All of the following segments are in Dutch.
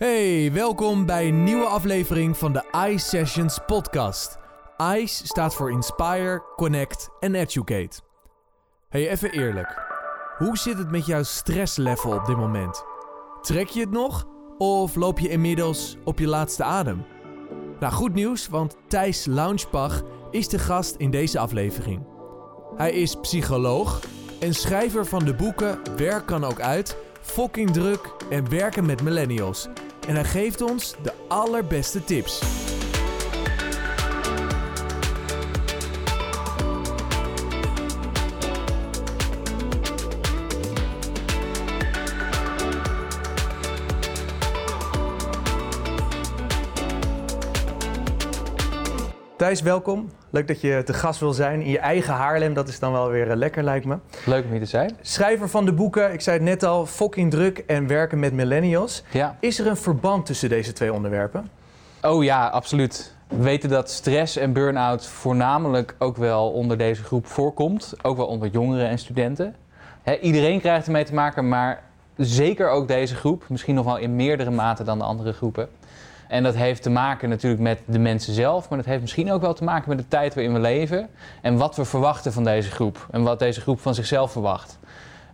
Hey, welkom bij een nieuwe aflevering van de ICE Sessions podcast. ICE staat voor Inspire, Connect en Educate. Hey, even eerlijk. Hoe zit het met jouw stresslevel op dit moment? Trek je het nog? Of loop je inmiddels op je laatste adem? Nou, goed nieuws, want Thijs Launchpach is de gast in deze aflevering. Hij is psycholoog en schrijver van de boeken Werk kan ook uit, Fucking druk en werken met millennials. En hij geeft ons de allerbeste tips. Welkom. Leuk dat je te gast wil zijn in je eigen Haarlem. Dat is dan wel weer eh, lekker, lijkt me. Leuk om hier te zijn. Schrijver van de boeken, ik zei het net al, Fucking druk en werken met millennials. Ja. Is er een verband tussen deze twee onderwerpen? Oh ja, absoluut. We weten dat stress en burn-out voornamelijk ook wel onder deze groep voorkomt. Ook wel onder jongeren en studenten. Iedereen krijgt ermee te maken, maar zeker ook deze groep. Misschien nog wel in meerdere mate dan de andere groepen. En dat heeft te maken natuurlijk met de mensen zelf, maar dat heeft misschien ook wel te maken met de tijd waarin we leven en wat we verwachten van deze groep en wat deze groep van zichzelf verwacht.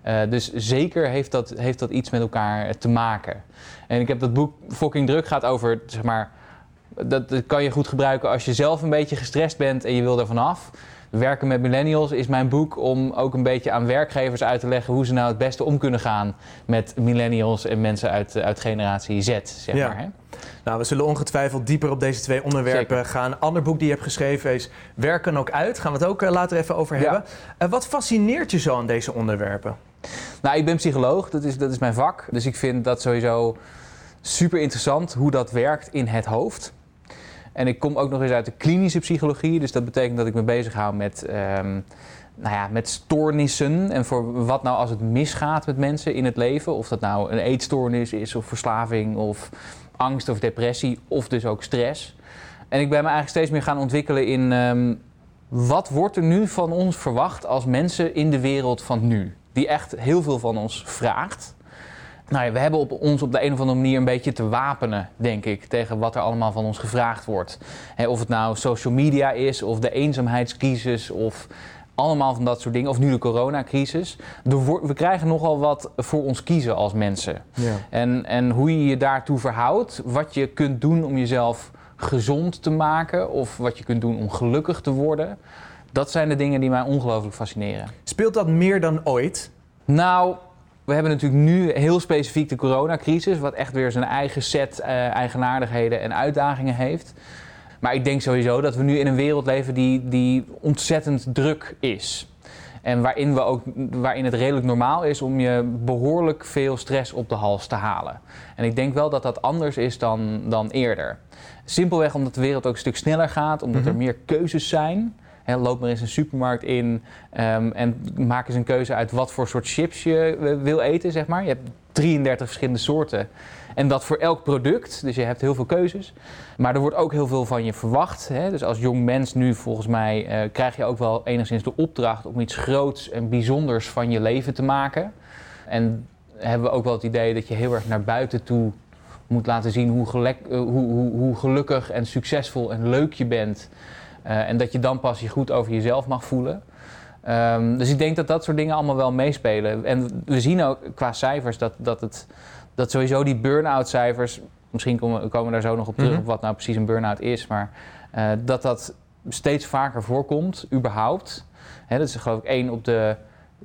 Uh, dus zeker heeft dat, heeft dat iets met elkaar te maken. En ik heb dat boek Fucking Druk gaat over, zeg maar, dat, dat kan je goed gebruiken als je zelf een beetje gestrest bent en je wil er vanaf. Werken met Millennials is mijn boek om ook een beetje aan werkgevers uit te leggen hoe ze nou het beste om kunnen gaan met millennials en mensen uit, uit generatie Z, zeg Ja. maar. Hè? Nou, we zullen ongetwijfeld dieper op deze twee onderwerpen Zeker. gaan. Een ander boek die je hebt geschreven is Werken ook uit. Gaan we het ook eh, later even over Ja. hebben. Eh, wat fascineert je zo aan deze onderwerpen? Nou, ik ben psycholoog, dat is, dat is mijn vak. Dus ik vind dat sowieso super interessant hoe dat werkt in het hoofd. En ik kom ook nog eens uit de klinische psychologie. Dus dat betekent dat ik me bezighoud met, ehm, nou ja, met stoornissen. En voor wat nou als het misgaat met mensen in het leven. Of dat nou een eetstoornis is, of verslaving, of angst of depressie, of dus ook stress. En ik ben me eigenlijk steeds meer gaan ontwikkelen in ehm, wat wordt er nu van ons verwacht als mensen in de wereld van nu? Die echt heel veel van ons vraagt. Nou ja, we hebben op ons op de een of andere manier een beetje te wapenen, denk ik, tegen wat er allemaal van ons gevraagd wordt. Hè, of het nou social media is, of de eenzaamheidscrisis, of allemaal van dat soort dingen, of nu de coronacrisis. We krijgen nogal wat voor ons kiezen als mensen. Ja. En, en hoe je je daartoe verhoudt, wat je kunt doen om jezelf gezond te maken, of wat je kunt doen om gelukkig te worden, dat zijn de dingen die mij ongelooflijk fascineren. Speelt dat meer dan ooit? Nou, we hebben natuurlijk nu heel specifiek de coronacrisis, wat echt weer zijn eigen set eh, eigenaardigheden en uitdagingen heeft. Maar ik denk sowieso dat we nu in een wereld leven die, die ontzettend druk is. En waarin, we ook, waarin het redelijk normaal is om je behoorlijk veel stress op de hals te halen. En ik denk wel dat dat anders is dan, dan eerder. Simpelweg omdat de wereld ook een stuk sneller gaat, omdat er Mhm. meer keuzes zijn. Hè, loop maar eens een supermarkt in ehm, en maak eens een keuze uit wat voor soort chips je eh, wil eten, zeg maar. Je hebt 33 verschillende soorten. En dat voor elk product, dus je hebt heel veel keuzes. Maar er wordt ook heel veel van je verwacht. Hè? Dus als jong mens nu, volgens mij, eh, krijg je ook wel enigszins de opdracht om iets groots en bijzonders van je leven te maken. En hebben we ook wel het idee dat je heel erg naar buiten toe moet laten zien hoe, eh, hoe, hoe, hoe gelukkig en succesvol en leuk je bent. Eh, en dat je dan pas je goed over jezelf mag voelen. Ehm, dus ik denk dat dat soort dingen allemaal wel meespelen. En we zien ook qua cijfers dat, dat, het, dat sowieso die burn-out cijfers... Misschien komen, we- komen we daar zo nog op terug Mhm. op wat nou precies een burn-out is. Maar eh, dat dat steeds vaker voorkomt, überhaupt. Hè, dat is geloof ik één op de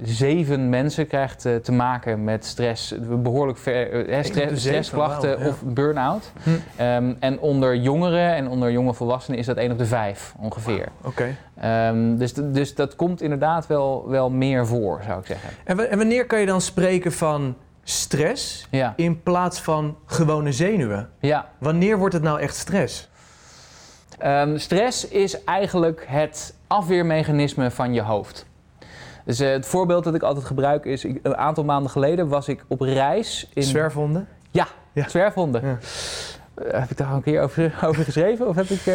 zeven mensen krijgt eh, te maken met stress. Behoorlijk ver, eh, stress, stressklachten ja. of burn-out. Hm. Ehm, en onder jongeren en onder jonge volwassenen is dat één op de vijf ongeveer. Oké. Ehm, dus, dus dat komt inderdaad wel, wel meer voor, zou ik zeggen. En, en wanneer kan je dan spreken van stress Ja, in plaats van gewone zenuwen? ja. Wanneer wordt het nou echt stress? Ehm, stress is eigenlijk het afweermechanisme van je hoofd. Dus eh, het voorbeeld dat ik altijd gebruik is, ik- een aantal maanden geleden was ik op reis in Zwerfhonden? Ja. zwerfhonden. Ja. Eh, heb ik daar al een keer over, over geschreven? Of heb ik, eh,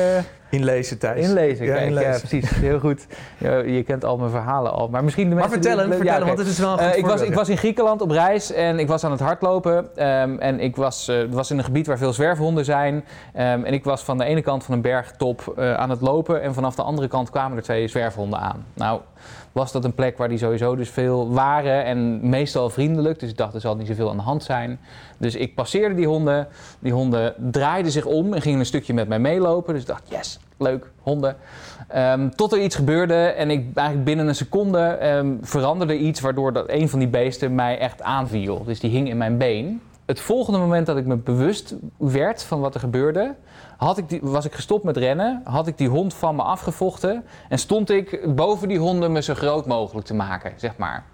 Inlezen, Thijs. Inlezen, Ja, kijk, inlezen. ja, precies. Heel goed. Je kent al mijn verhalen al. Maar misschien de Maar mensen vertel hem, die- vertel ja, hem, oké. want het is wel een goed Eh, ik, was, ik was in Griekenland op reis en ik was aan het hardlopen. ehm, en ik was, was in een gebied waar veel zwerfhonden zijn. Ehm, en ik was van de ene kant van een bergtop eh, aan het lopen. En vanaf de andere kant kwamen er twee zwerfhonden aan. Nou, was dat een plek waar die sowieso dus veel waren. En meestal vriendelijk. Dus ik dacht, er zal niet zoveel aan de hand zijn. Dus ik passeerde die honden. Die honden draaiden zich om en gingen een stukje met mij meelopen. Dus ik dacht, yes, leuk, honden. Ehm, tot er iets gebeurde en ik eigenlijk binnen een seconde ehm, veranderde iets waardoor dat een van die beesten mij echt aanviel. Dus die hing in mijn been. Het volgende moment dat ik me bewust werd van wat er gebeurde, had ik die, was ik gestopt met rennen, had ik die hond van me afgevochten en stond ik boven die honden me zo groot mogelijk te maken, zeg maar.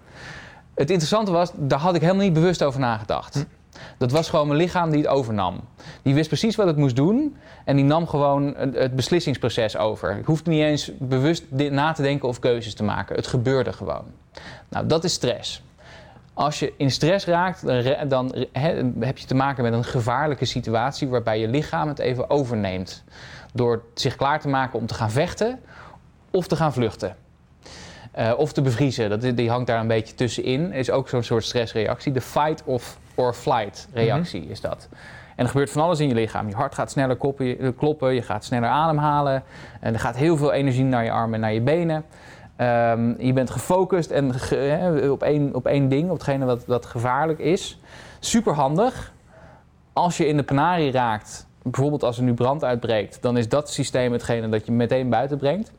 Het interessante was, daar had ik helemaal niet bewust over nagedacht. Dat was gewoon mijn lichaam die het overnam. Die wist precies wat het moest doen en die nam gewoon het beslissingsproces over. Ik hoefde niet eens bewust na te denken of keuzes te maken. Het gebeurde gewoon. Nou, dat is stress. Als je in stress raakt, dan, dan he- heb je te maken met een gevaarlijke situatie waarbij je lichaam het even overneemt. Door zich klaar te maken om te gaan vechten of te gaan vluchten. Eh, of te bevriezen, dat, die hangt daar een beetje tussenin. Is ook zo'n soort stressreactie. De fight of or flight reactie is dat. En er gebeurt van alles in je lichaam. Je hart gaat sneller kloppen, je gaat sneller ademhalen. En er gaat heel veel energie naar je armen en naar je benen. Ehm, je bent gefocust en op, één, op één ding, op hetgene wat, wat gevaarlijk is. Super handig. Als je in de penarie raakt, bijvoorbeeld als er nu brand uitbreekt, dan is dat systeem hetgene dat je meteen buiten brengt.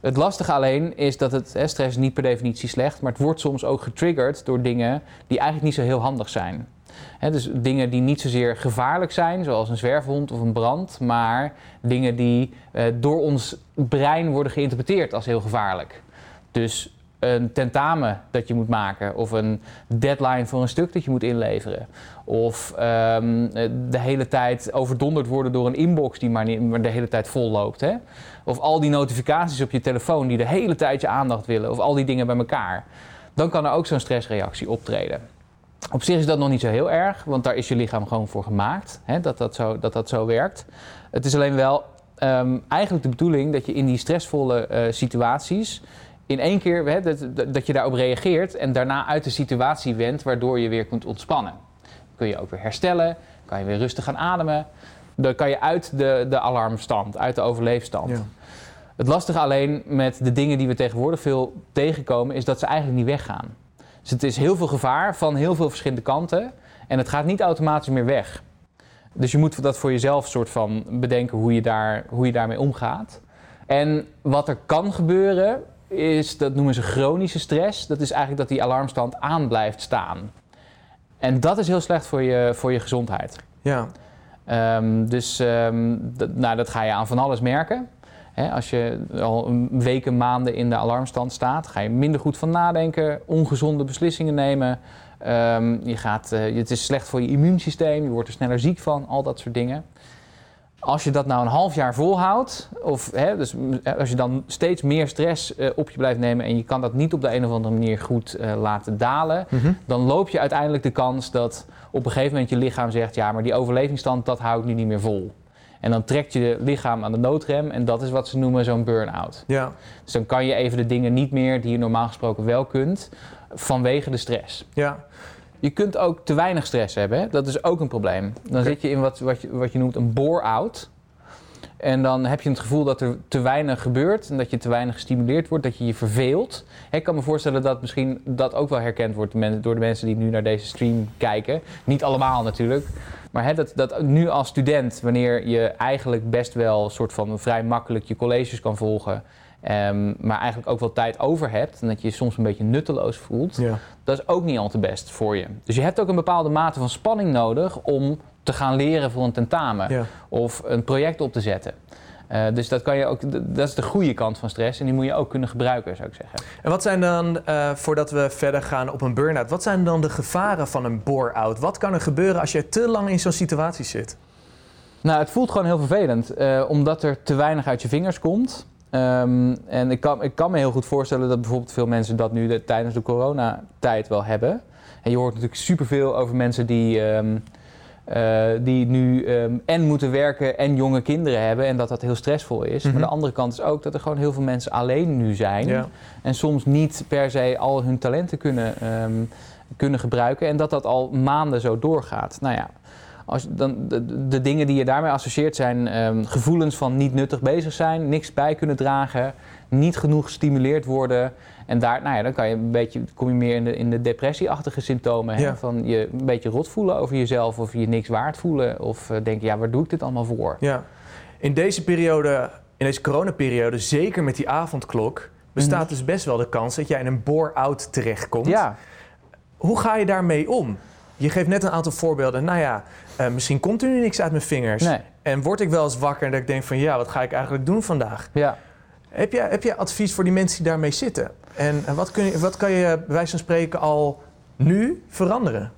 Het lastige alleen is dat het, stress niet per definitie slecht, maar het wordt soms ook getriggerd door dingen die eigenlijk niet zo heel handig zijn. Dus dingen die niet zozeer gevaarlijk zijn, zoals een zwerfhond of een brand, maar dingen die eh, door ons brein worden geïnterpreteerd als heel gevaarlijk. Dus een tentamen dat je moet maken, of een deadline voor een stuk dat je moet inleveren, of ehm, eh, de hele tijd overdonderd worden door een inbox die maar de hele tijd vol loopt. Hè? Of al die notificaties op je telefoon die de hele tijd je aandacht willen, of al die dingen bij elkaar. Dan kan er ook zo'n stressreactie optreden. Op zich is dat nog niet zo heel erg, want daar is je lichaam gewoon voor gemaakt, hè, dat, dat, zo, dat dat zo werkt. Het is alleen wel ehm, eigenlijk de bedoeling dat je in die stressvolle eh, situaties in één keer hè, dat, dat- je daarop reageert en daarna uit de situatie went, waardoor je weer kunt ontspannen. Dan kun je ook weer herstellen, kan je weer rustig gaan ademen. Dan kan je uit de, de alarmstand, uit de overleefstand. Ja. Het lastige alleen met de dingen die we tegenwoordig veel tegenkomen, is dat ze eigenlijk niet weggaan. Dus het is heel veel gevaar van heel veel verschillende kanten en het gaat niet automatisch meer weg. Dus je moet dat voor jezelf soort van bedenken hoe je, daar, hoe je daarmee omgaat. En wat er kan gebeuren is, dat noemen ze chronische stress. Dat is eigenlijk dat die alarmstand aan blijft staan. En dat is heel slecht voor je, voor je gezondheid. Ja. Ehm, dus ehm, dat, nou, dat ga je aan van alles merken. Als je al weken, maanden in de alarmstand staat, ga je minder goed van nadenken, ongezonde beslissingen nemen. Ehm, je gaat, eh, het is slecht voor je immuunsysteem, je wordt er sneller ziek van, al dat soort dingen. Als je dat nou een half jaar volhoudt, of hè, dus m- als je dan steeds meer stress eh, op je blijft nemen en je kan dat niet op de een of andere manier goed eh, laten dalen, Mhm. dan loop je uiteindelijk de kans dat op een gegeven moment je lichaam zegt: ja, maar die overlevingsstand, dat hou ik nu niet meer vol. En dan trekt je je lichaam aan de noodrem en dat is wat ze noemen zo'n burn-out. Ja. Dus dan kan je even de dingen niet meer die je normaal gesproken wel kunt, vanwege de stress. Ja. Je kunt ook te weinig stress hebben, hè? dat is ook een probleem. Dan zit je in wat, wat, je, wat je noemt een bore-out. En dan heb je het gevoel dat er te weinig gebeurt en dat je te weinig gestimuleerd wordt, dat je je verveelt. Ik kan me voorstellen dat misschien dat ook wel herkend wordt door de mensen die nu naar deze stream kijken. Niet allemaal natuurlijk. Maar hè, dat, dat nu als student, wanneer je eigenlijk best wel een soort van vrij makkelijk je colleges kan volgen, ehm, maar eigenlijk ook wel tijd over hebt en dat je je soms een beetje nutteloos voelt, Ja. dat is ook niet al te best voor je. Dus je hebt ook een bepaalde mate van spanning nodig om te gaan leren voor een tentamen Ja. of een project op te zetten. Eh, dus dat, kan je ook, dat is de goede kant van stress en die moet je ook kunnen gebruiken, zou ik zeggen. En wat zijn dan, eh, voordat we verder gaan op een burn-out, wat zijn dan de gevaren van een bore-out? Wat kan er gebeuren als je te lang in zo'n situatie zit? Nou, het voelt gewoon heel vervelend, eh, omdat er te weinig uit je vingers komt. Ehm, en ik kan, ik kan me heel goed voorstellen dat bijvoorbeeld veel mensen dat nu de- tijdens de coronatijd wel hebben. En je hoort natuurlijk superveel over mensen die, ehm, eh, die nu ehm, en moeten werken en jonge kinderen hebben en dat dat heel stressvol is. Mhm. Maar de andere kant is ook dat er gewoon heel veel mensen alleen nu zijn Ja. en soms niet per se al hun talenten kunnen, kunnen gebruiken en dat dat al maanden zo doorgaat. Nou ja, als, dan, de, de dingen die je daarmee associeert zijn ehm, gevoelens van niet nuttig bezig zijn, niks bij kunnen dragen, niet genoeg gestimuleerd worden. En daar, nou ja, dan kan je een beetje, kom je meer in de, in de depressieachtige symptomen. Hè? Van je een beetje rot voelen over jezelf of je niks waard voelen. Of eh, denken, ja, waar doe ik dit allemaal voor? Ja. In deze periode, in deze coronaperiode, zeker met die avondklok, bestaat Mhm. dus best wel de kans dat jij in een bore-out terechtkomt. Ja, Hoe ga je daarmee om? Je geeft net een aantal voorbeelden. Nou ja, eh, misschien komt er nu niks uit mijn vingers. nee. En word ik wel eens wakker en dat ik denk van ja, wat ga ik eigenlijk doen vandaag? Ja. Heb je, heb je advies voor die mensen die daarmee zitten? En, en wat, kun je, wat kan je bij wijze van spreken al nu veranderen?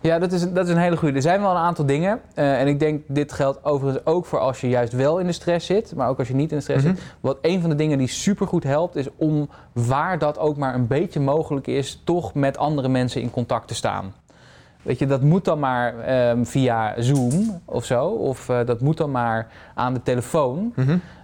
Ja, dat is, dat is een hele goede. Er zijn wel een aantal dingen. eh, en ik denk, dit geldt overigens ook voor als je juist wel in de stress zit. Maar ook als je niet in de stress Mhm. zit. Wat een van de dingen die supergoed helpt, is om waar dat ook maar een beetje mogelijk is, toch met andere mensen in contact te staan. Weet je, dat moet dan maar ehm, via Zoom of zo. Of eh, dat moet dan maar aan de telefoon.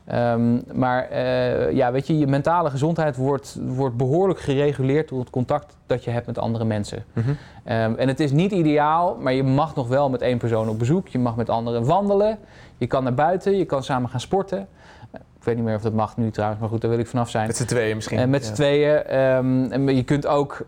Ehm, maar eh, ja, weet je, je mentale gezondheid wordt, wordt behoorlijk gereguleerd door het contact dat je hebt met andere mensen. Mhm. Ehm, en het is niet ideaal, maar je mag nog wel met één persoon op bezoek. Je mag met anderen wandelen. Je kan naar buiten, je kan samen gaan sporten. Eh, Ik weet niet meer of dat mag nu trouwens, maar goed, daar wil ik vanaf zijn. Met z'n tweeën misschien. En met z'n Ja. tweeën. en je kunt ook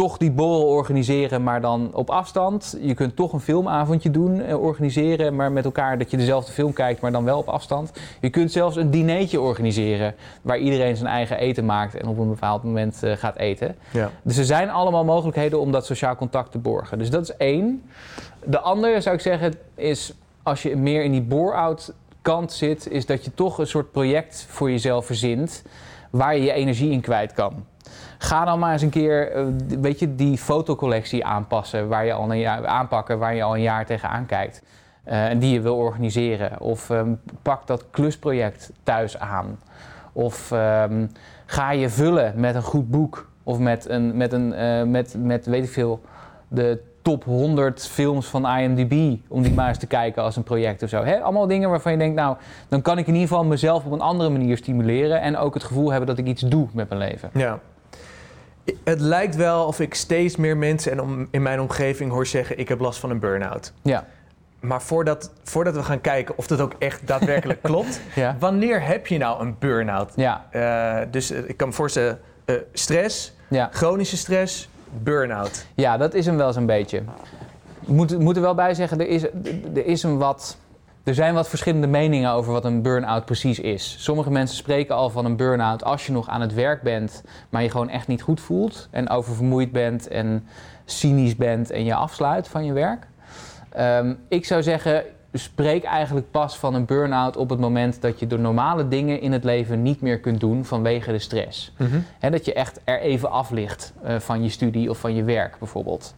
toch die borrel organiseren, maar dan op afstand. Je kunt toch een filmavondje doen, eh, organiseren, maar met elkaar dat je dezelfde film kijkt, maar dan wel op afstand. Je kunt zelfs een dinertje organiseren, waar iedereen zijn eigen eten maakt en op een bepaald moment eh, gaat eten. Ja. Dus er zijn allemaal mogelijkheden om dat sociaal contact te borgen. Dus dat is één. De andere zou ik zeggen is als je meer in die bore-out kant zit, is dat je toch een soort project voor jezelf verzint waar je je energie in kwijt kan. Ga dan maar eens een keer, eh, weet je, die fotocollectie aanpassen, waar je al een jaar, aanpakken waar je al een jaar tegenaan kijkt. eh, en die je wil organiseren. Of ehm, pak dat klusproject thuis aan. Of ehm, ga je vullen met een goed boek. Of met, een, met, een, eh, met, met weet ik veel, de top 100 films van IMDb. Om die maar eens te kijken als een project of zo. Allemaal dingen waarvan je denkt, nou, dan kan ik in ieder geval mezelf op een andere manier stimuleren. En ook het gevoel hebben dat ik iets doe met mijn leven. Ja. Het lijkt wel of ik steeds meer mensen en om, in mijn omgeving hoor zeggen: ik heb last van een burn-out. Ja. Maar voordat, voordat we gaan kijken of dat ook echt daadwerkelijk klopt, Ja. wanneer heb je nou een burn-out? Ja. Eh, dus eh, ik kan me voorstellen: eh, stress, Ja. chronische stress, burn-out. Ja, dat is hem wel zo'n beetje. We moeten moet er wel bij zeggen, er, is, er, is een wat, er zijn wat verschillende meningen over wat een burn-out precies is. Sommige mensen spreken al van een burn-out als je nog aan het werk bent, maar je gewoon echt niet goed voelt en oververmoeid bent en cynisch bent en je afsluit van je werk. Ehm, ik zou zeggen, spreek eigenlijk pas van een burn-out op het moment dat je de normale dingen in het leven niet meer kunt doen vanwege de stress. Hè, dat je echt er even af ligt eh, van je studie of van je werk bijvoorbeeld.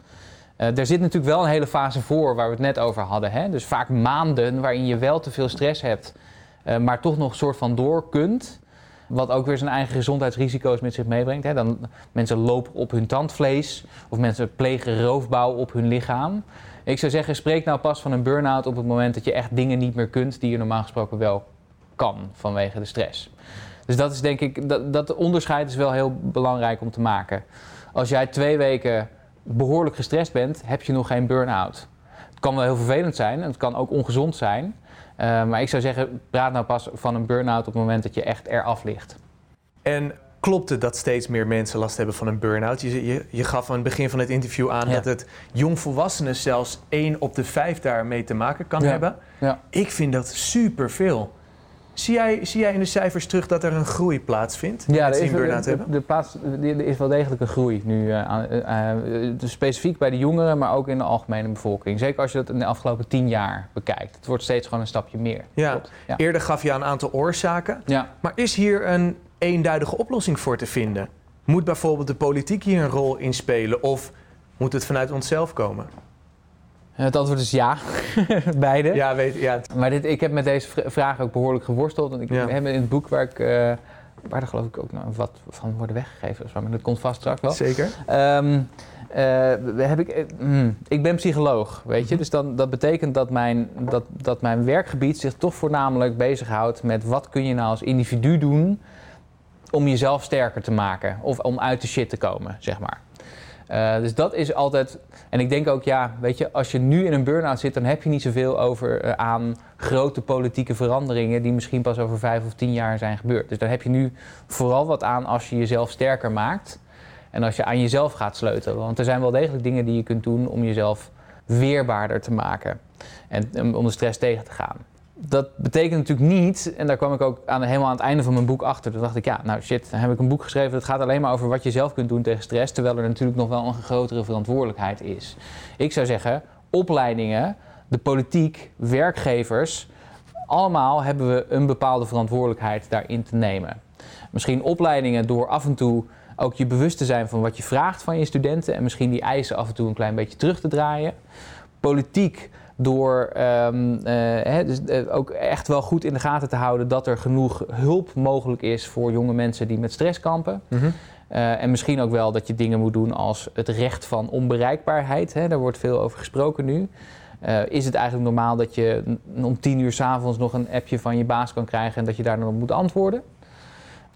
Eh er zit natuurlijk wel een hele fase voor waar we het net over hadden. Hè? Dus vaak maanden waarin je wel te veel stress hebt, eh, maar toch nog een soort van door kunt. Wat ook weer zijn eigen gezondheidsrisico's met zich meebrengt. Hè? Dan, mensen lopen op hun tandvlees of mensen plegen roofbouw op hun lichaam. Ik zou zeggen, spreek nou pas van een burn-out op het moment dat je echt dingen niet meer kunt die je normaal gesproken wel kan vanwege de stress. Dus dat is denk ik, dat, dat onderscheid is wel heel belangrijk om te maken. Als jij twee weken behoorlijk gestrest bent, heb je nog geen burn-out. Het kan wel heel vervelend zijn en het kan ook ongezond zijn. Eh, maar ik zou zeggen, praat nou pas van een burn-out op het moment dat je echt eraf ligt. En klopt het dat steeds meer mensen last hebben van een burn-out? Je, je, je gaf aan het begin van het interview aan Ja. dat het jongvolwassenen zelfs 1 op de 5 daarmee te maken kan Ja. hebben. Ja. Ik vind dat superveel. Zie jij, zie jij in de cijfers terug dat er een groei plaatsvindt? Ja, er is, burn-out de, plaats, er is wel degelijk een groei nu. eh, eh, eh, dus specifiek bij de jongeren, maar ook in de algemene bevolking. Zeker als je dat in de afgelopen tien jaar bekijkt. Het wordt steeds gewoon een stapje meer. Ja. Eerder gaf je aan een aantal oorzaken. ja. Maar is hier een eenduidige oplossing voor te vinden? Moet bijvoorbeeld de politiek hier een rol in spelen of moet het vanuit onszelf komen? Het antwoord is ja, beide. Ja, weet, ja. Maar dit, ik heb met deze vra- vraag ook behoorlijk geworsteld. Want ik Ja. heb in het boek waar ik, eh, waar er geloof ik ook nog wat van worden weggegeven. Maar dat komt vast straks wel. Zeker. Ehm, eh, heb ik, eh, hmm, ik ben psycholoog, weet je. Dus dan, dat betekent dat mijn, dat, dat mijn werkgebied zich toch voornamelijk bezighoudt met wat kun je nou als individu doen om jezelf sterker te maken. Of om uit de shit te komen, zeg maar. Uh, dus dat is altijd. En ik denk ook, ja, weet je, als je nu in een burn-out zit, dan heb je niet zoveel over uh, aan grote politieke veranderingen die misschien pas over vijf of tien jaar zijn gebeurd. Dus daar heb je nu vooral wat aan als je jezelf sterker maakt. En als je aan jezelf gaat sleutelen. Want er zijn wel degelijk dingen die je kunt doen om jezelf weerbaarder te maken. En om de stress tegen te gaan. Dat betekent natuurlijk niet, en daar kwam ik ook aan, helemaal aan het einde van mijn boek achter. Toen dacht ik, ja, nou shit, dan heb ik een boek geschreven. Dat gaat alleen maar over wat je zelf kunt doen tegen stress. Terwijl er natuurlijk nog wel een grotere verantwoordelijkheid is. Ik zou zeggen, opleidingen, de politiek, werkgevers. Allemaal hebben we een bepaalde verantwoordelijkheid daarin te nemen. Misschien opleidingen door af en toe ook je bewust te zijn van wat je vraagt van je studenten en misschien die eisen af en toe een klein beetje terug te draaien. Politiek door um, dus, uh, ook echt wel goed in de gaten te houden dat er genoeg hulp mogelijk is voor jonge mensen die met stress kampen. Mm -hmm. uh, en misschien ook wel dat je dingen moet doen als het recht van onbereikbaarheid. Hè, daar wordt veel over gesproken nu. Is het eigenlijk normaal dat je om tien uur s'avonds nog een appje van je baas kan krijgen en dat je daar dan op moet antwoorden?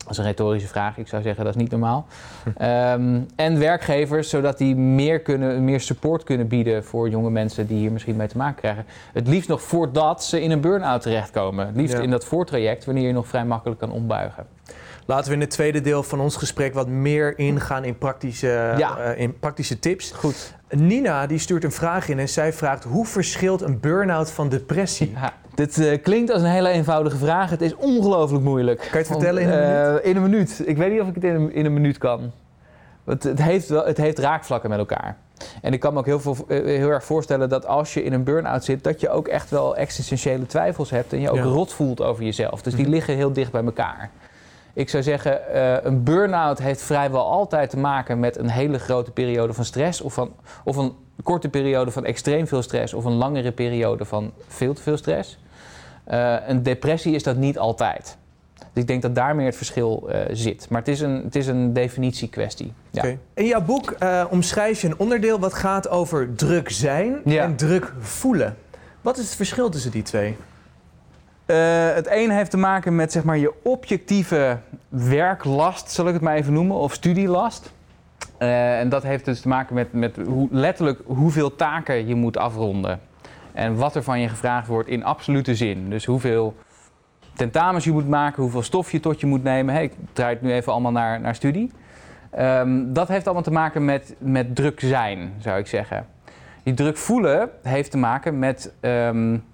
Dat is een retorische vraag. Ik zou zeggen dat is niet normaal. Um, en werkgevers, zodat die meer, kunnen, meer support kunnen bieden voor jonge mensen die hier misschien mee te maken krijgen. Het liefst nog voordat ze in een burn-out terechtkomen. Het liefst ja. in dat voortraject, wanneer je nog vrij makkelijk kan ombuigen. Laten we in het tweede deel van ons gesprek wat meer ingaan in praktische, ja. uh, in praktische tips. Goed. Nina die stuurt een vraag in en zij vraagt: hoe verschilt een burn-out van depressie? Ja. Dit uh, klinkt als een hele eenvoudige vraag. Het is ongelooflijk moeilijk. Kan je het vertellen in een uh, minuut? In een minuut. Ik weet niet of ik het in een, in een minuut kan. Het, het, heeft wel, het heeft raakvlakken met elkaar. En ik kan me ook heel, veel, heel erg voorstellen dat als je in een burn-out zit, dat je ook echt wel existentiële twijfels hebt en je ook ja. rot voelt over jezelf. Dus die mm -hmm. liggen heel dicht bij elkaar. Ik zou zeggen, uh, een burn-out heeft vrijwel altijd te maken met een hele grote periode van stress. Of, van, of een korte periode van extreem veel stress. Of een langere periode van veel te veel stress. Uh, een depressie is dat niet altijd. Dus ik denk dat daar meer het verschil uh, zit. Maar het is een, het is een definitiekwestie. Ja. Okay. In jouw boek uh, omschrijf je een onderdeel wat gaat over druk zijn ja. en druk voelen. Wat is het verschil tussen die twee? Uh, het een heeft te maken met zeg maar, je objectieve werklast, zal ik het maar even noemen, of studielast. Uh, en dat heeft dus te maken met, met hoe, letterlijk hoeveel taken je moet afronden. En wat er van je gevraagd wordt in absolute zin. Dus hoeveel tentamens je moet maken, hoeveel stof je tot je moet nemen. Hey, ik draai het nu even allemaal naar, naar studie. Um, dat heeft allemaal te maken met, met druk zijn, zou ik zeggen. Die druk voelen heeft te maken met um,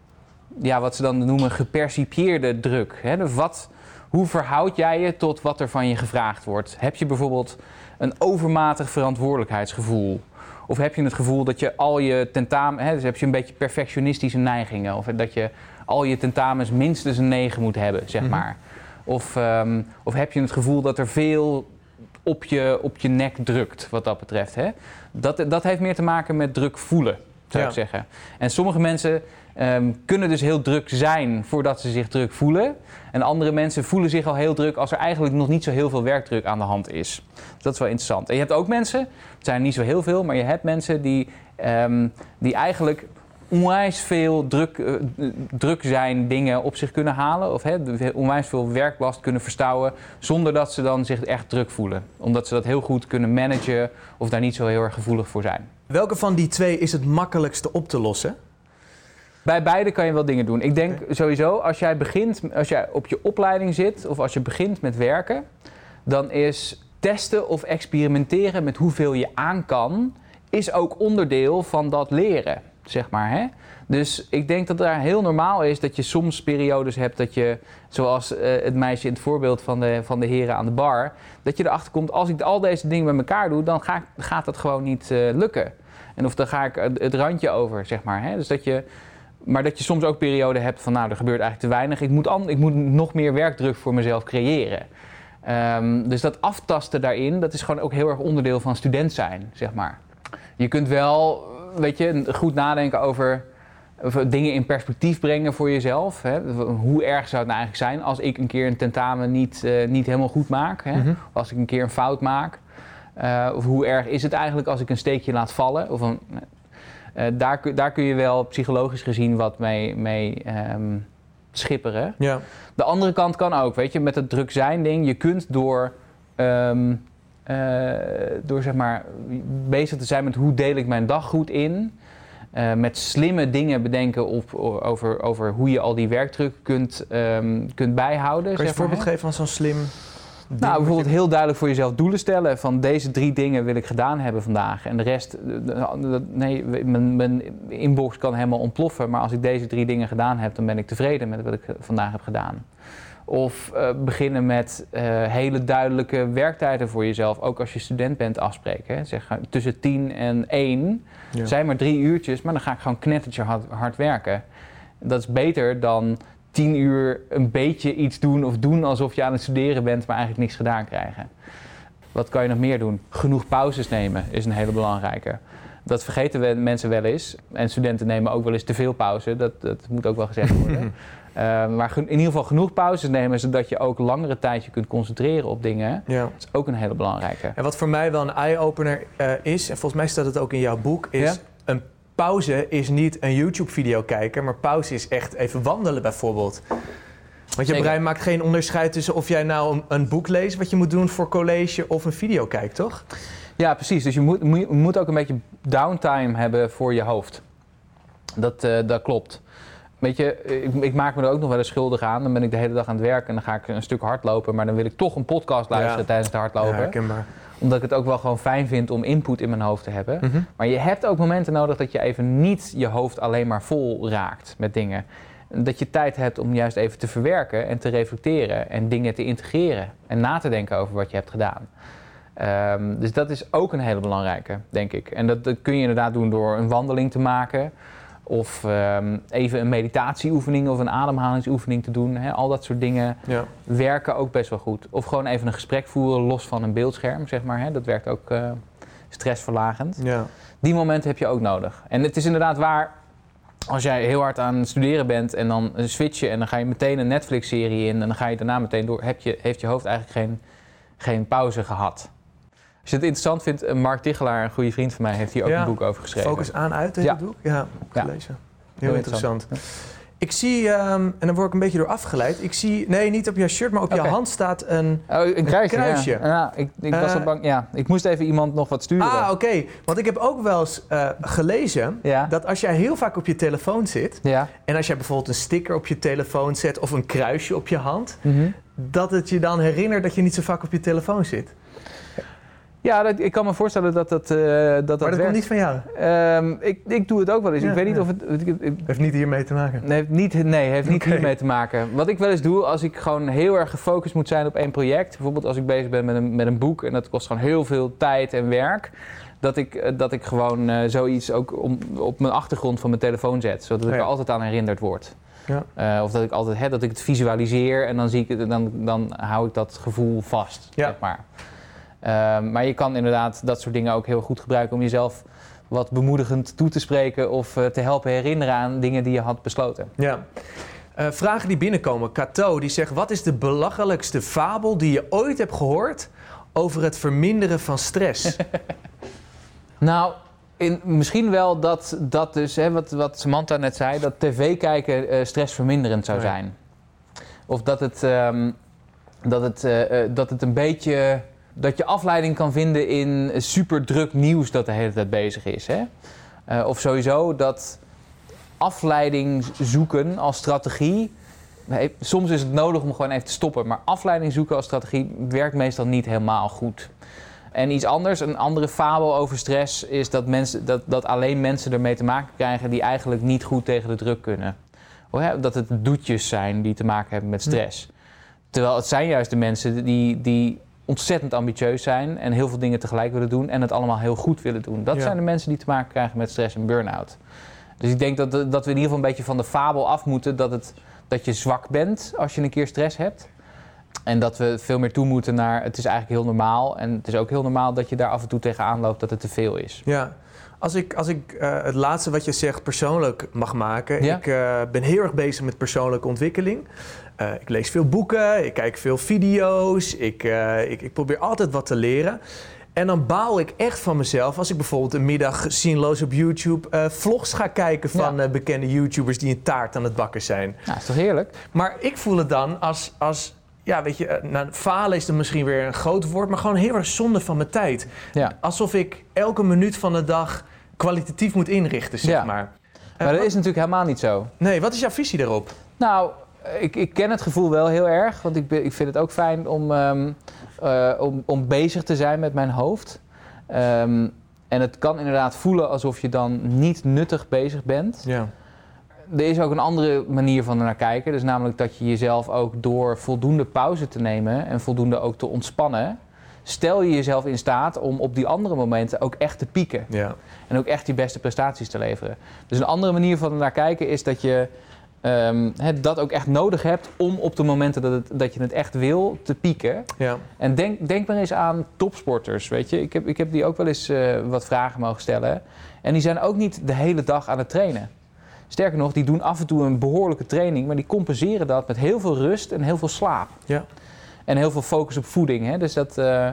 ja, wat ze dan noemen gepercipieerde druk. Dus wat, hoe verhoud jij je tot wat er van je gevraagd wordt? Heb je bijvoorbeeld een overmatig verantwoordelijkheidsgevoel? Of heb je het gevoel dat je al je tentamen, hè, dus heb je een beetje perfectionistische neigingen, of dat je al je tentamens minstens een 9 moet hebben, zeg maar. Mm-hmm. Of, um, of heb je het gevoel dat er veel op je, op je nek drukt, wat dat betreft. Hè? Dat, dat heeft meer te maken met druk voelen, zou ja. ik zeggen. En sommige mensen um, kunnen dus heel druk zijn voordat ze zich druk voelen. En andere mensen voelen zich al heel druk als er eigenlijk nog niet zo heel veel werkdruk aan de hand is. Dat is wel interessant. En je hebt ook mensen, het zijn niet zo heel veel, maar je hebt mensen die, um, die eigenlijk onwijs veel druk, uh, druk zijn dingen op zich kunnen halen. Of onwijs veel werklast kunnen verstouwen. Zonder dat ze dan zich echt druk voelen. Omdat ze dat heel goed kunnen managen of daar niet zo heel erg gevoelig voor zijn. Welke van die twee is het makkelijkste op te lossen? Bij beide kan je wel dingen doen. Ik denk okay. sowieso, als jij begint, als jij op je opleiding zit of als je begint met werken, dan is testen of experimenteren met hoeveel je aan kan, is ook onderdeel van dat leren, zeg maar. Hè? Dus ik denk dat het daar heel normaal is dat je soms periodes hebt dat je, zoals uh, het meisje in het voorbeeld van de, van de heren aan de bar, dat je erachter komt, als ik al deze dingen met elkaar doe, dan ga gaat dat gewoon niet uh, lukken. En of dan ga ik het randje over, zeg maar. Hè? Dus dat je maar dat je soms ook perioden hebt van, nou, er gebeurt eigenlijk te weinig. Ik moet, an, ik moet nog meer werkdruk voor mezelf creëren. Um, dus dat aftasten daarin, dat is gewoon ook heel erg onderdeel van student zijn, zeg maar. Je kunt wel, weet je, goed nadenken over dingen in perspectief brengen voor jezelf. Hè? Hoe erg zou het nou eigenlijk zijn als ik een keer een tentamen niet, eh, niet helemaal goed maak? Hè? Mhm. Of als ik een keer een fout maak? Eh, of hoe erg is het eigenlijk als ik een steekje laat vallen? Of een, eh, daar, kun- daar kun je wel psychologisch gezien wat mee, mee ehm, schipperen. Ja. De andere kant kan ook, weet je, met het druk zijn ding. Je kunt door, ehm, eh, door zeg maar bezig te zijn met hoe deel ik mijn dag goed in. eh, met slimme dingen bedenken op, over, over hoe je al die werkdruk kunt, ehm, kunt bijhouden. Kan je een voorbeeld geven van zo'n slim Nou, bijvoorbeeld heel duidelijk voor jezelf doelen stellen. Van deze drie dingen wil ik gedaan hebben vandaag. En de rest, nee, mijn, mijn inbox kan helemaal ontploffen. Maar als ik deze drie dingen gedaan heb, dan ben ik tevreden met wat ik eh, vandaag heb gedaan. Of eh, beginnen met eh, hele duidelijke werktijden voor jezelf. Ook als je student bent afspreken. Hè. Zeg, tussen 10 en 1 Ja. zijn maar drie uurtjes, maar dan ga ik gewoon knettertje hard, hard werken. Dat is beter dan tien uur een beetje iets doen of doen alsof je aan het studeren bent, maar eigenlijk niks gedaan krijgen. Wat kan je nog meer doen? Genoeg pauzes nemen is een hele belangrijke. Dat vergeten we mensen wel eens. En studenten nemen ook wel eens te veel pauze. Dat, dat moet ook wel gezegd worden. Eh, maar in ieder geval genoeg pauzes nemen, zodat je ook langere tijd je kunt concentreren op dingen. Ja. Dat is ook een hele belangrijke. En wat voor mij wel een eye-opener eh, is, en volgens mij staat het ook in jouw boek, is Ja? een pauze is niet een YouTube-video kijken, maar pauze is echt even wandelen bijvoorbeeld. Want je Zeker. brein maakt geen onderscheid tussen of jij nou een, een boek leest wat je moet doen voor college of een video kijkt, toch? Ja, precies. Dus je moet, moet, ook een beetje downtime hebben voor je hoofd. Dat, eh, dat klopt. Weet je, ik, ik maak me er ook nog wel eens schuldig aan. Dan ben ik de hele dag aan het werken en dan ga ik een stuk hardlopen. Maar dan wil ik toch een podcast luisteren Ja. tijdens het hardlopen. Ja, herkenbaar. Omdat ik het ook wel gewoon fijn vind om input in mijn hoofd te hebben. Mhm. Maar je hebt ook momenten nodig dat je even niet je hoofd alleen maar vol raakt met dingen. Dat je tijd hebt om juist even te verwerken en te reflecteren en dingen te integreren en na te denken over wat je hebt gedaan. Ehm, dus dat is ook een hele belangrijke, denk ik. En dat, dat kun je inderdaad doen door een wandeling te maken. Of ehm, even een meditatieoefening of een ademhalingsoefening te doen. Hè. Al dat soort dingen Ja. werken ook best wel goed. Of gewoon even een gesprek voeren los van een beeldscherm, zeg maar. Hè. Dat werkt ook eh, stressverlagend. Ja. Die momenten heb je ook nodig. En het is inderdaad waar, als jij heel hard aan het studeren bent en dan switch je en dan ga je meteen een Netflix-serie in en dan ga je daarna meteen door, heb je, heeft je hoofd eigenlijk geen, geen pauze gehad. Als je het interessant vindt, eh, Mark Tichelaar, een goede vriend van mij, heeft hier ook Ja. een boek over geschreven. Focus aan uit, heet Ja. het boek? Ja, gelezen. Heel, Heel interessant. interessant. Ik zie, ehm, en dan word ik een beetje door afgeleid. Ik zie, nee, niet op jouw shirt, maar op jouw hand staat een. Oh, een kruisje. kruisje. Ja, Ja, ik, ik was Eh, al bang. Ja, ik moest even iemand nog wat sturen. Ah, oké. Want ik heb ook wel eens eh, gelezen ja. dat als jij heel vaak op je telefoon zit. ja. en als jij bijvoorbeeld een sticker op je telefoon zet. of een kruisje op je hand. Mhm. dat het je dan herinnert dat je niet zo vaak op je telefoon zit. Ja, dat, ik kan me voorstellen dat dat, eh, dat, dat maar dat komt niet van jou. Ehm, ik, ik doe het ook wel eens. Ja, ik weet niet ja. of het... ik- ik- Heeft niet hiermee te maken. Nee, heeft niet, nee, heeft niet hiermee te maken. Wat ik wel eens doe, als ik gewoon heel erg gefocust moet zijn op één project. Bijvoorbeeld als ik bezig ben met een, met een boek en dat kost gewoon heel veel tijd en werk. Dat ik, eh, dat ik gewoon eh, zoiets ook om, op mijn achtergrond van mijn telefoon zet. Zodat ik er altijd aan herinnerd word. Ja. Of dat ik altijd hè, dat ik het visualiseer en dan, zie ik het, dan, dan hou ik dat gevoel vast. Ja. Zeg maar. Ehm, maar je kan inderdaad dat soort dingen ook heel goed gebruiken om jezelf wat bemoedigend toe te spreken of eh, te helpen herinneren aan dingen die je had besloten. Ja. Eh, vragen die binnenkomen. Cato die zegt: Wat is de belachelijkste fabel die je ooit hebt gehoord over het verminderen van stress? Nou, in, misschien wel dat, dat dus, hè, wat, wat Samantha net zei, dat tv kijken eh, stressverminderend zou zijn. Of dat het, ehm, dat, het, dat het een beetje, dat je afleiding kan vinden in super druk nieuws dat de hele tijd bezig is. Hè? Eh, of sowieso dat afleiding zoeken als strategie. Nee, Soms is het nodig om gewoon even te stoppen, maar afleiding zoeken als strategie werkt meestal niet helemaal goed. En iets anders, een andere fabel over stress, is dat, mensen, dat, dat alleen mensen ermee te maken krijgen die eigenlijk niet goed tegen de druk kunnen. Oh, Dat het doetjes zijn die te maken hebben met stress. Terwijl het zijn juist de mensen die, die ontzettend ambitieus zijn en heel veel dingen tegelijk willen doen en het allemaal heel goed willen doen. Dat Ja. zijn de mensen die te maken krijgen met stress en burn-out. Dus ik denk dat, dat we in ieder geval een beetje van de fabel af moeten dat, het, dat je zwak bent als je een keer stress hebt. En dat we veel meer toe moeten naar het is eigenlijk heel normaal. En het is ook heel normaal dat je daar af en toe tegenaan loopt dat het te veel is. Ja. Als ik, als ik uh, het laatste wat je zegt persoonlijk mag maken. Ja. Ik uh, ben heel erg bezig met persoonlijke ontwikkeling. Uh, ik lees veel boeken, ik kijk veel video's. Ik, ik, ik probeer altijd wat te leren. En dan baal ik echt van mezelf als ik bijvoorbeeld een middag zinloos op YouTube uh, vlogs ga kijken van ja. bekende YouTubers die een taart aan het bakken zijn. Nou, is toch heerlijk? Maar ik voel het dan als, als ja, weet je, nou, falen is dan misschien weer een groot woord, maar gewoon heel erg zonde van mijn tijd. Ja. Alsof ik elke minuut van de dag kwalitatief moet inrichten, zeg Ja. maar. Maar dat is natuurlijk helemaal niet zo. Nee, wat is jouw visie daarop? Nou, ik, ik ken het gevoel wel heel erg. Want ik, ik vind het ook fijn om, ehm, eh, om, om bezig te zijn met mijn hoofd. Ehm, en het kan inderdaad voelen alsof je dan niet nuttig bezig bent. Ja. Er is ook een andere manier van naar kijken. Dus namelijk dat je jezelf ook door voldoende pauze te nemen en voldoende ook te ontspannen, stel je jezelf in staat om op die andere momenten ook echt te pieken. Ja. En ook echt die beste prestaties te leveren. Dus een andere manier van naar kijken is dat je ehm, dat ook echt nodig hebt om op de momenten dat, het, dat je het echt wil te pieken. Ja. En denk, denk maar eens aan topsporters, weet je. Ik heb, ik heb die ook wel eens eh, wat vragen mogen stellen. En die zijn ook niet de hele dag aan het trainen. Sterker nog, die doen af en toe een behoorlijke training, maar die compenseren dat met heel veel rust en heel veel slaap. Ja. En heel veel focus op voeding. Hè? Dus dat, eh,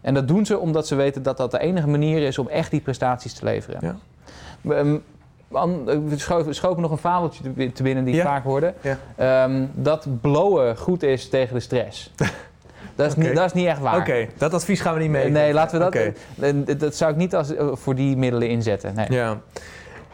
en dat doen ze omdat ze weten dat dat de enige manier is om echt die prestaties te leveren. Ja. Ehm, we schoven, schoven nog een fabeltje te bi- te binnen die Ja. vaak hoorde. Ja. Ehm, dat blowen goed is tegen de stress. dat, is niet, dat is niet echt waar. Oké, dat advies gaan we niet mee. Nee, laten we dat. Oké. eh, dat- dat zou ik niet als, eh, voor die middelen inzetten. Nee. Ja.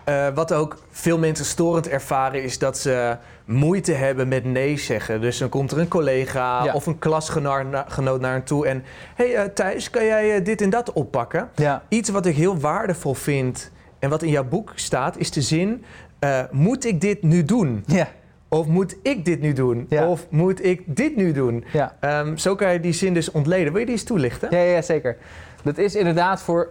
Eh, wat ook veel mensen storend ervaren is dat ze moeite hebben met nee zeggen. Dus dan komt er een collega Ja. of een klasgenoot na- genoot naar hen toe en... hey, eh, Thijs, kan jij eh, dit en dat oppakken? Ja. Iets wat ik heel waardevol vind en wat in jouw boek staat is de zin... eh, moet ik dit nu doen? Ja. Of moet ik dit nu doen? Ja. Of moet ik dit nu doen? Ja. Ehm, zo kan je die zin dus ontleden. Wil je die eens toelichten? Ja, ja, zeker. Dat is inderdaad voor.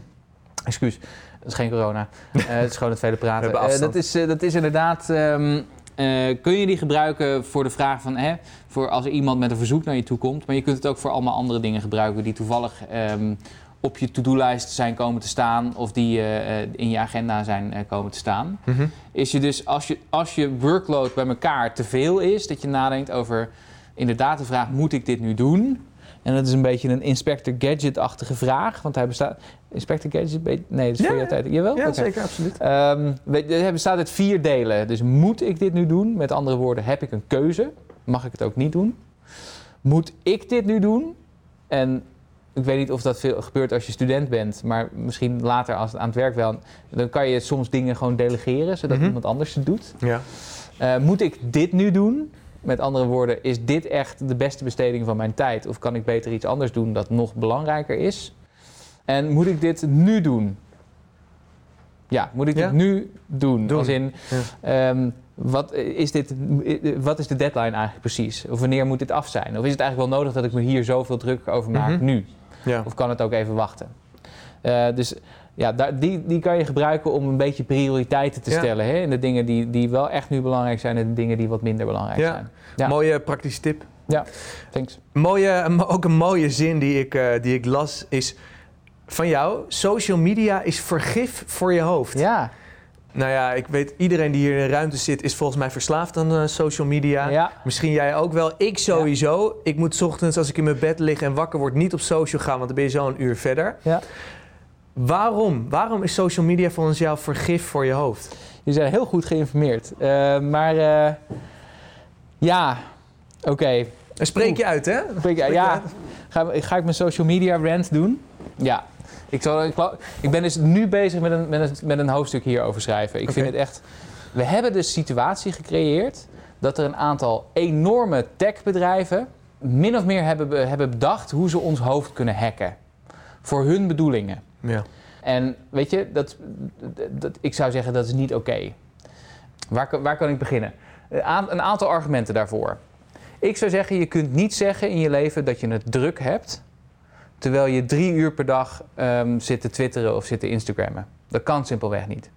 Excuus, dat is geen corona. Eh, het is gewoon het vele praten. Eh, dat, is, dat is inderdaad. ehm, eh, kun je die gebruiken voor de vraag van. Hè, voor als er iemand met een verzoek naar je toe komt. Maar je kunt het ook voor allemaal andere dingen gebruiken. die toevallig ehm, op je to-do-lijst zijn komen te staan. of die eh, eh, in je agenda zijn eh, komen te staan Mhm. is je dus als je, als je workload bij elkaar te veel is, dat je nadenkt over inderdaad de vraag: moet ik dit nu doen? En dat is een beetje een Inspector Gadget-achtige vraag, want hij bestaat. Inspector Gadget? Nee, dat is Ja, voor jouw tijd. Jawel? Ja, zeker, absoluut. Weet- hij bestaat uit vier delen. Dus moet ik dit nu doen? Met andere woorden, heb ik een keuze? Mag ik het ook niet doen? Moet ik dit nu doen? En ik weet niet of dat veel gebeurt als je student bent, maar misschien later als het aan het werk wel. Dan kan je soms dingen gewoon delegeren, zodat Mhm. iemand anders het doet. Ja. Eh, moet ik dit nu doen? Met andere woorden, is dit echt de beste besteding van mijn tijd? Of kan ik beter iets anders doen dat nog belangrijker is? En moet ik dit nu doen? Ja, moet ik Ja. dit nu doen? Doen. Als in, ehm, wat, is dit, wat is de deadline eigenlijk precies? Of wanneer moet dit af zijn? Of is het eigenlijk wel nodig dat ik me hier zoveel druk over maak Mhm. nu? Ja. Of kan het ook even wachten? Eh, dus ja, daar, die, die kan je gebruiken om een beetje prioriteiten te Ja. stellen. Hè? In de dingen die, die wel echt nu belangrijk zijn en de dingen die wat minder belangrijk Ja. zijn. Ja. Mooie praktische tip. Thanks. Mooie, ook een mooie zin die ik, eh, die ik las is van jou. Social media is vergif voor je hoofd. Ja, Nou ja, ik weet, iedereen die hier in de ruimte zit is volgens mij verslaafd aan eh, social media. ja. Misschien jij ook wel. Ik sowieso. Ik moet 's ochtends als ik in mijn bed lig en wakker word niet op social gaan, want dan ben je zo een uur verder. Ja. Waarom? Waarom is social media volgens jou vergif voor je hoofd? Je zijn heel goed geïnformeerd. Eh, maar eh, ja, oké. En spreek je uit, hè? Ik- Ja, ja. Ga, ga ik mijn social media rant doen? Ja. Ik, zal, ik, ben dus nu bezig met een, met een, met een hoofdstuk hierover schrijven. Ik vind het echt... We hebben de situatie gecreëerd dat er een aantal enorme techbedrijven... min of meer hebben, be- hebben bedacht hoe ze ons hoofd kunnen hacken. Voor hun bedoelingen. Ja. En weet je, dat, dat, ik zou zeggen dat is niet oké. Waar, kan- waar kan ik beginnen? Een aantal argumenten daarvoor. Ik zou zeggen, je kunt niet zeggen in je leven dat je het druk hebt... terwijl je drie uur per dag ehm, zit te twitteren of zit te instagrammen. Dat kan simpelweg niet.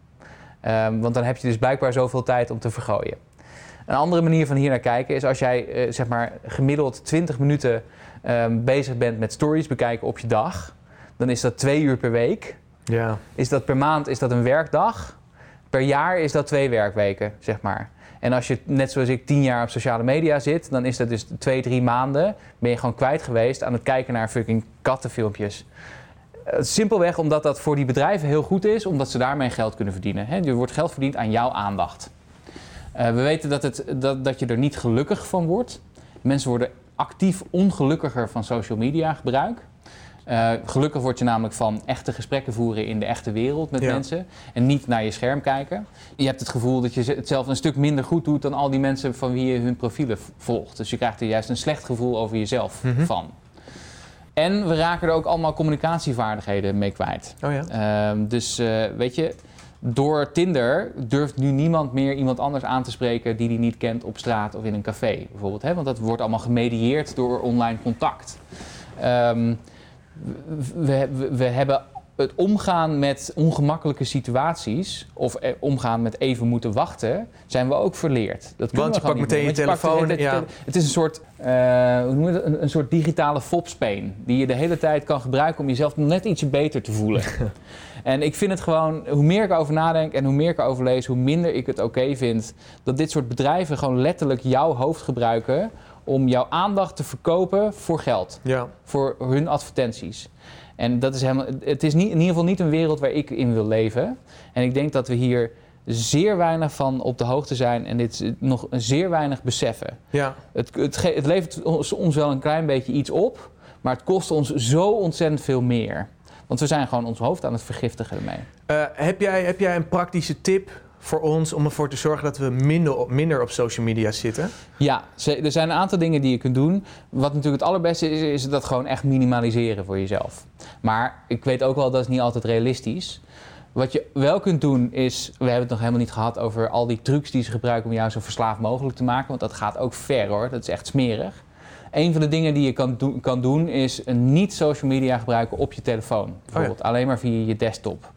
Ehm, want dan heb je dus blijkbaar zoveel tijd om te vergooien. Een andere manier van hier naar kijken is als jij eh, zeg maar gemiddeld 20 minuten ehm, bezig bent met stories bekijken op je dag, dan is dat twee uur per week. Ja. Is dat per maand is dat een werkdag. Per jaar is dat twee werkweken, zeg maar. En als je net zoals ik tien jaar op sociale media zit, dan is dat dus twee, drie maanden. Ben je gewoon kwijt geweest aan het kijken naar fucking kattenfilmpjes. Eh, Simpelweg omdat dat voor die bedrijven heel goed is, omdat ze daarmee geld kunnen verdienen. Hè? Er wordt geld verdiend aan jouw aandacht. Eh, we weten dat, het, dat, dat je er niet gelukkig van wordt. Mensen worden actief ongelukkiger van social media gebruik. Eh, gelukkig word je namelijk van echte gesprekken voeren in de echte wereld met Ja. mensen. En niet naar je scherm kijken. Je hebt het gevoel dat je het zelf een stuk minder goed doet dan al die mensen van wie je hun profielen volgt. Dus je krijgt er juist een slecht gevoel over jezelf Mhm. van. En we raken er ook allemaal communicatievaardigheden mee kwijt. Oh ja. Ehm, dus eh, weet je, door Tinder durft nu niemand meer iemand anders aan te spreken die die niet kent op straat of in een café bijvoorbeeld. Hè? Want dat wordt allemaal gemedieerd door online contact. Ehm, we, we, we hebben het omgaan met ongemakkelijke situaties of eh, omgaan met even moeten wachten, zijn we ook verleerd. Dat Want je pakt meteen je telefoon, tijd- Het is een soort, eh, hoe noem je dat? Een, een soort digitale fopspeen die je de hele tijd kan gebruiken om jezelf net ietsje beter te voelen. en ik vind het gewoon, hoe meer ik erover nadenk en hoe meer ik erover lees, hoe minder ik het oké vind dat dit soort bedrijven gewoon letterlijk jouw hoofd gebruiken om jouw aandacht te verkopen voor geld Ja. voor hun advertenties. En dat is helemaal, het is niet, in ieder geval niet een wereld waar ik in wil leven. En ik denk dat we hier zeer weinig van op de hoogte zijn en dit nog zeer weinig beseffen. Ja. Het, het, het levert ons, ons wel een klein beetje iets op, maar het kost ons zo ontzettend veel meer. Want we zijn gewoon ons hoofd aan het vergiftigen ermee. Eh, heb, jij, heb jij een praktische tip voor ons om ervoor te zorgen dat we minder op, minder op social media zitten? Ja, er zijn een aantal dingen die je kunt doen. Wat natuurlijk het allerbeste is, is dat gewoon echt minimaliseren voor jezelf. Maar ik weet ook wel dat is niet altijd realistisch. Wat je wel kunt doen is, we hebben het nog helemaal niet gehad over al die trucs die ze gebruiken om jou zo verslaafd mogelijk te maken. Want dat gaat ook ver hoor, dat is echt smerig. Een van de dingen die je kan, doen- kan doen is een niet social media gebruiken op je telefoon. Bijvoorbeeld alleen maar via je desktop.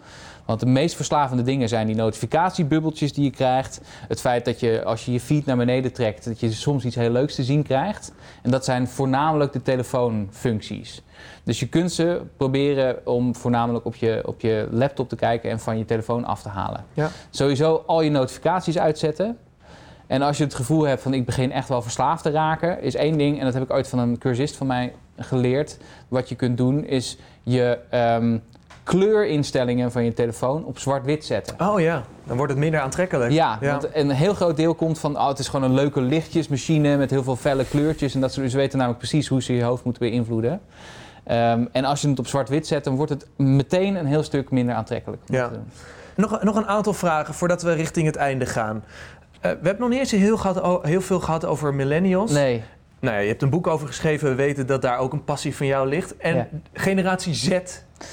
Want de meest verslavende dingen zijn die notificatiebubbeltjes die je krijgt. Het feit dat je als je je feed naar beneden trekt, dat je soms iets heel leuks te zien krijgt. En dat zijn voornamelijk de telefoonfuncties. Dus je kunt ze proberen om voornamelijk op je, op je laptop te kijken en van je telefoon af te halen. Ja. Sowieso al je notificaties uitzetten. En als je het gevoel hebt van ik begin echt wel verslaafd te raken, is één ding, en dat heb ik ooit van een cursist van mij geleerd. Wat je kunt doen is je ehm, kleurinstellingen van je telefoon op zwart-wit zetten. Oh ja, dan wordt het minder aantrekkelijk. Ja, Ja. want een heel groot deel komt van, oh, het is gewoon een leuke lichtjesmachine met heel veel felle kleurtjes. En dat ze, ze weten namelijk precies hoe ze je hoofd moeten beïnvloeden. Ehm, en als je het op zwart-wit zet, dan wordt het meteen een heel stuk minder aantrekkelijk. Ja. doen. Nog, nog een aantal vragen voordat we richting het einde gaan. Eh, we hebben nog niet eens heel, gehad, heel veel gehad over millennials. Nee, Nou ja, je hebt een boek over geschreven. We weten dat daar ook een passie van jou ligt. En Ja. generatie Z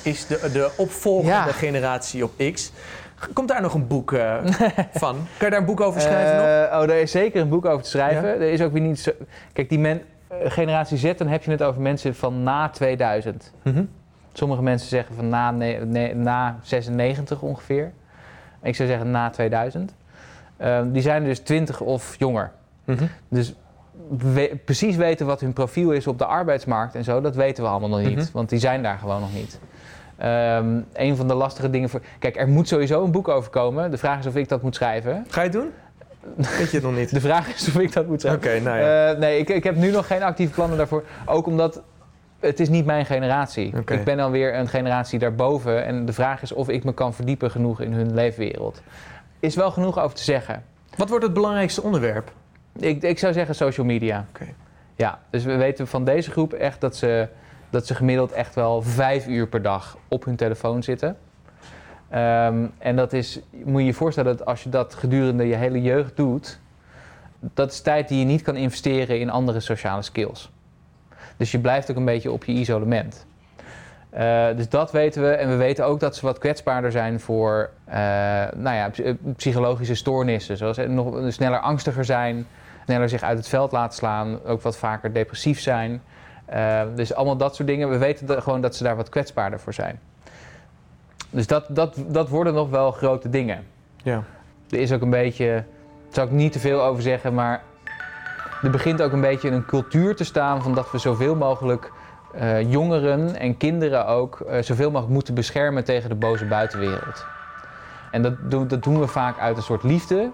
is de, de opvolgende Ja. generatie op X. Komt daar nog een boek eh, van? Kan je daar een boek over schrijven nog? Eh, Oh, er is zeker een boek over te schrijven. Ja? Er is ook weer niet zo... Kijk, die men, eh, generatie Z, dan heb je het over mensen van na 2000. Mhm. Sommige mensen zeggen van na, ne- ne- na 96 ongeveer. Ik zou zeggen na 2000. Ehm, die zijn dus 20 of jonger. Mhm. Dus we- precies weten wat hun profiel is op de arbeidsmarkt en zo, dat weten we allemaal nog niet. Mhm. Want die zijn daar gewoon nog niet. Ehm, een van de lastige dingen voor. Kijk, er moet sowieso een boek over komen. De vraag is of ik dat moet schrijven. Ga je het doen? Weet je het nog niet? De vraag is of ik dat moet Oké, schrijven. nou ja. Eh, nee, ik, ik heb nu nog geen actieve plannen daarvoor. Ook omdat het is niet mijn generatie. Oké. Ik ben alweer een generatie daarboven. En de vraag is of ik me kan verdiepen genoeg in hun leefwereld. Is wel genoeg over te zeggen. Wat wordt het belangrijkste onderwerp? Ik, ik zou zeggen social media. Ja, dus we weten van deze groep echt dat ze, dat ze gemiddeld echt wel vijf uur per dag op hun telefoon zitten. Ehm, en dat is, moet je je voorstellen dat als je dat gedurende je hele jeugd doet, dat is tijd die je niet kan investeren in andere sociale skills. Dus je blijft ook een beetje op je isolement. Eh, dus dat weten we. En we weten ook dat ze wat kwetsbaarder zijn voor eh, nou ja, psy- psychologische stoornissen. Zoals eh, nog sneller angstiger zijn, sneller zich uit het veld laten slaan, ook wat vaker depressief zijn. Eh, dus allemaal dat soort dingen. We weten dat- gewoon dat ze daar wat kwetsbaarder voor zijn. Dus dat, dat, dat worden nog wel grote dingen. Ja. Er is ook een beetje zou ik niet te veel over zeggen, maar er begint ook een beetje een cultuur te staan van dat we zoveel mogelijk uh, jongeren en kinderen ook uh, zoveel mogelijk moeten beschermen tegen de boze buitenwereld. En dat, doen, dat doen we vaak uit een soort liefde,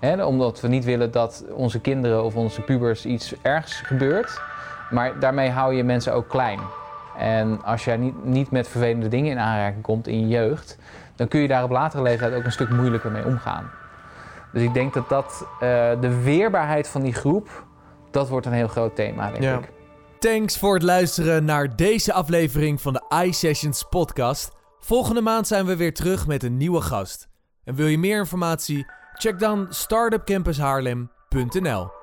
hè, omdat we niet willen dat onze kinderen of onze pubers iets ergs gebeurt. Maar daarmee hou je mensen ook klein. En als jij niet, niet met vervelende dingen in aanraking komt in je jeugd, dan kun je daar op latere leeftijd ook een stuk moeilijker mee omgaan. Dus ik denk dat, dat uh, de weerbaarheid van die groep, dat wordt een heel groot thema, denk ja. ik. Thanks voor het luisteren naar deze aflevering van de iSessions podcast. Volgende maand zijn we weer terug met een nieuwe gast. En wil je meer informatie? Check dan startupcampushaarlem.nl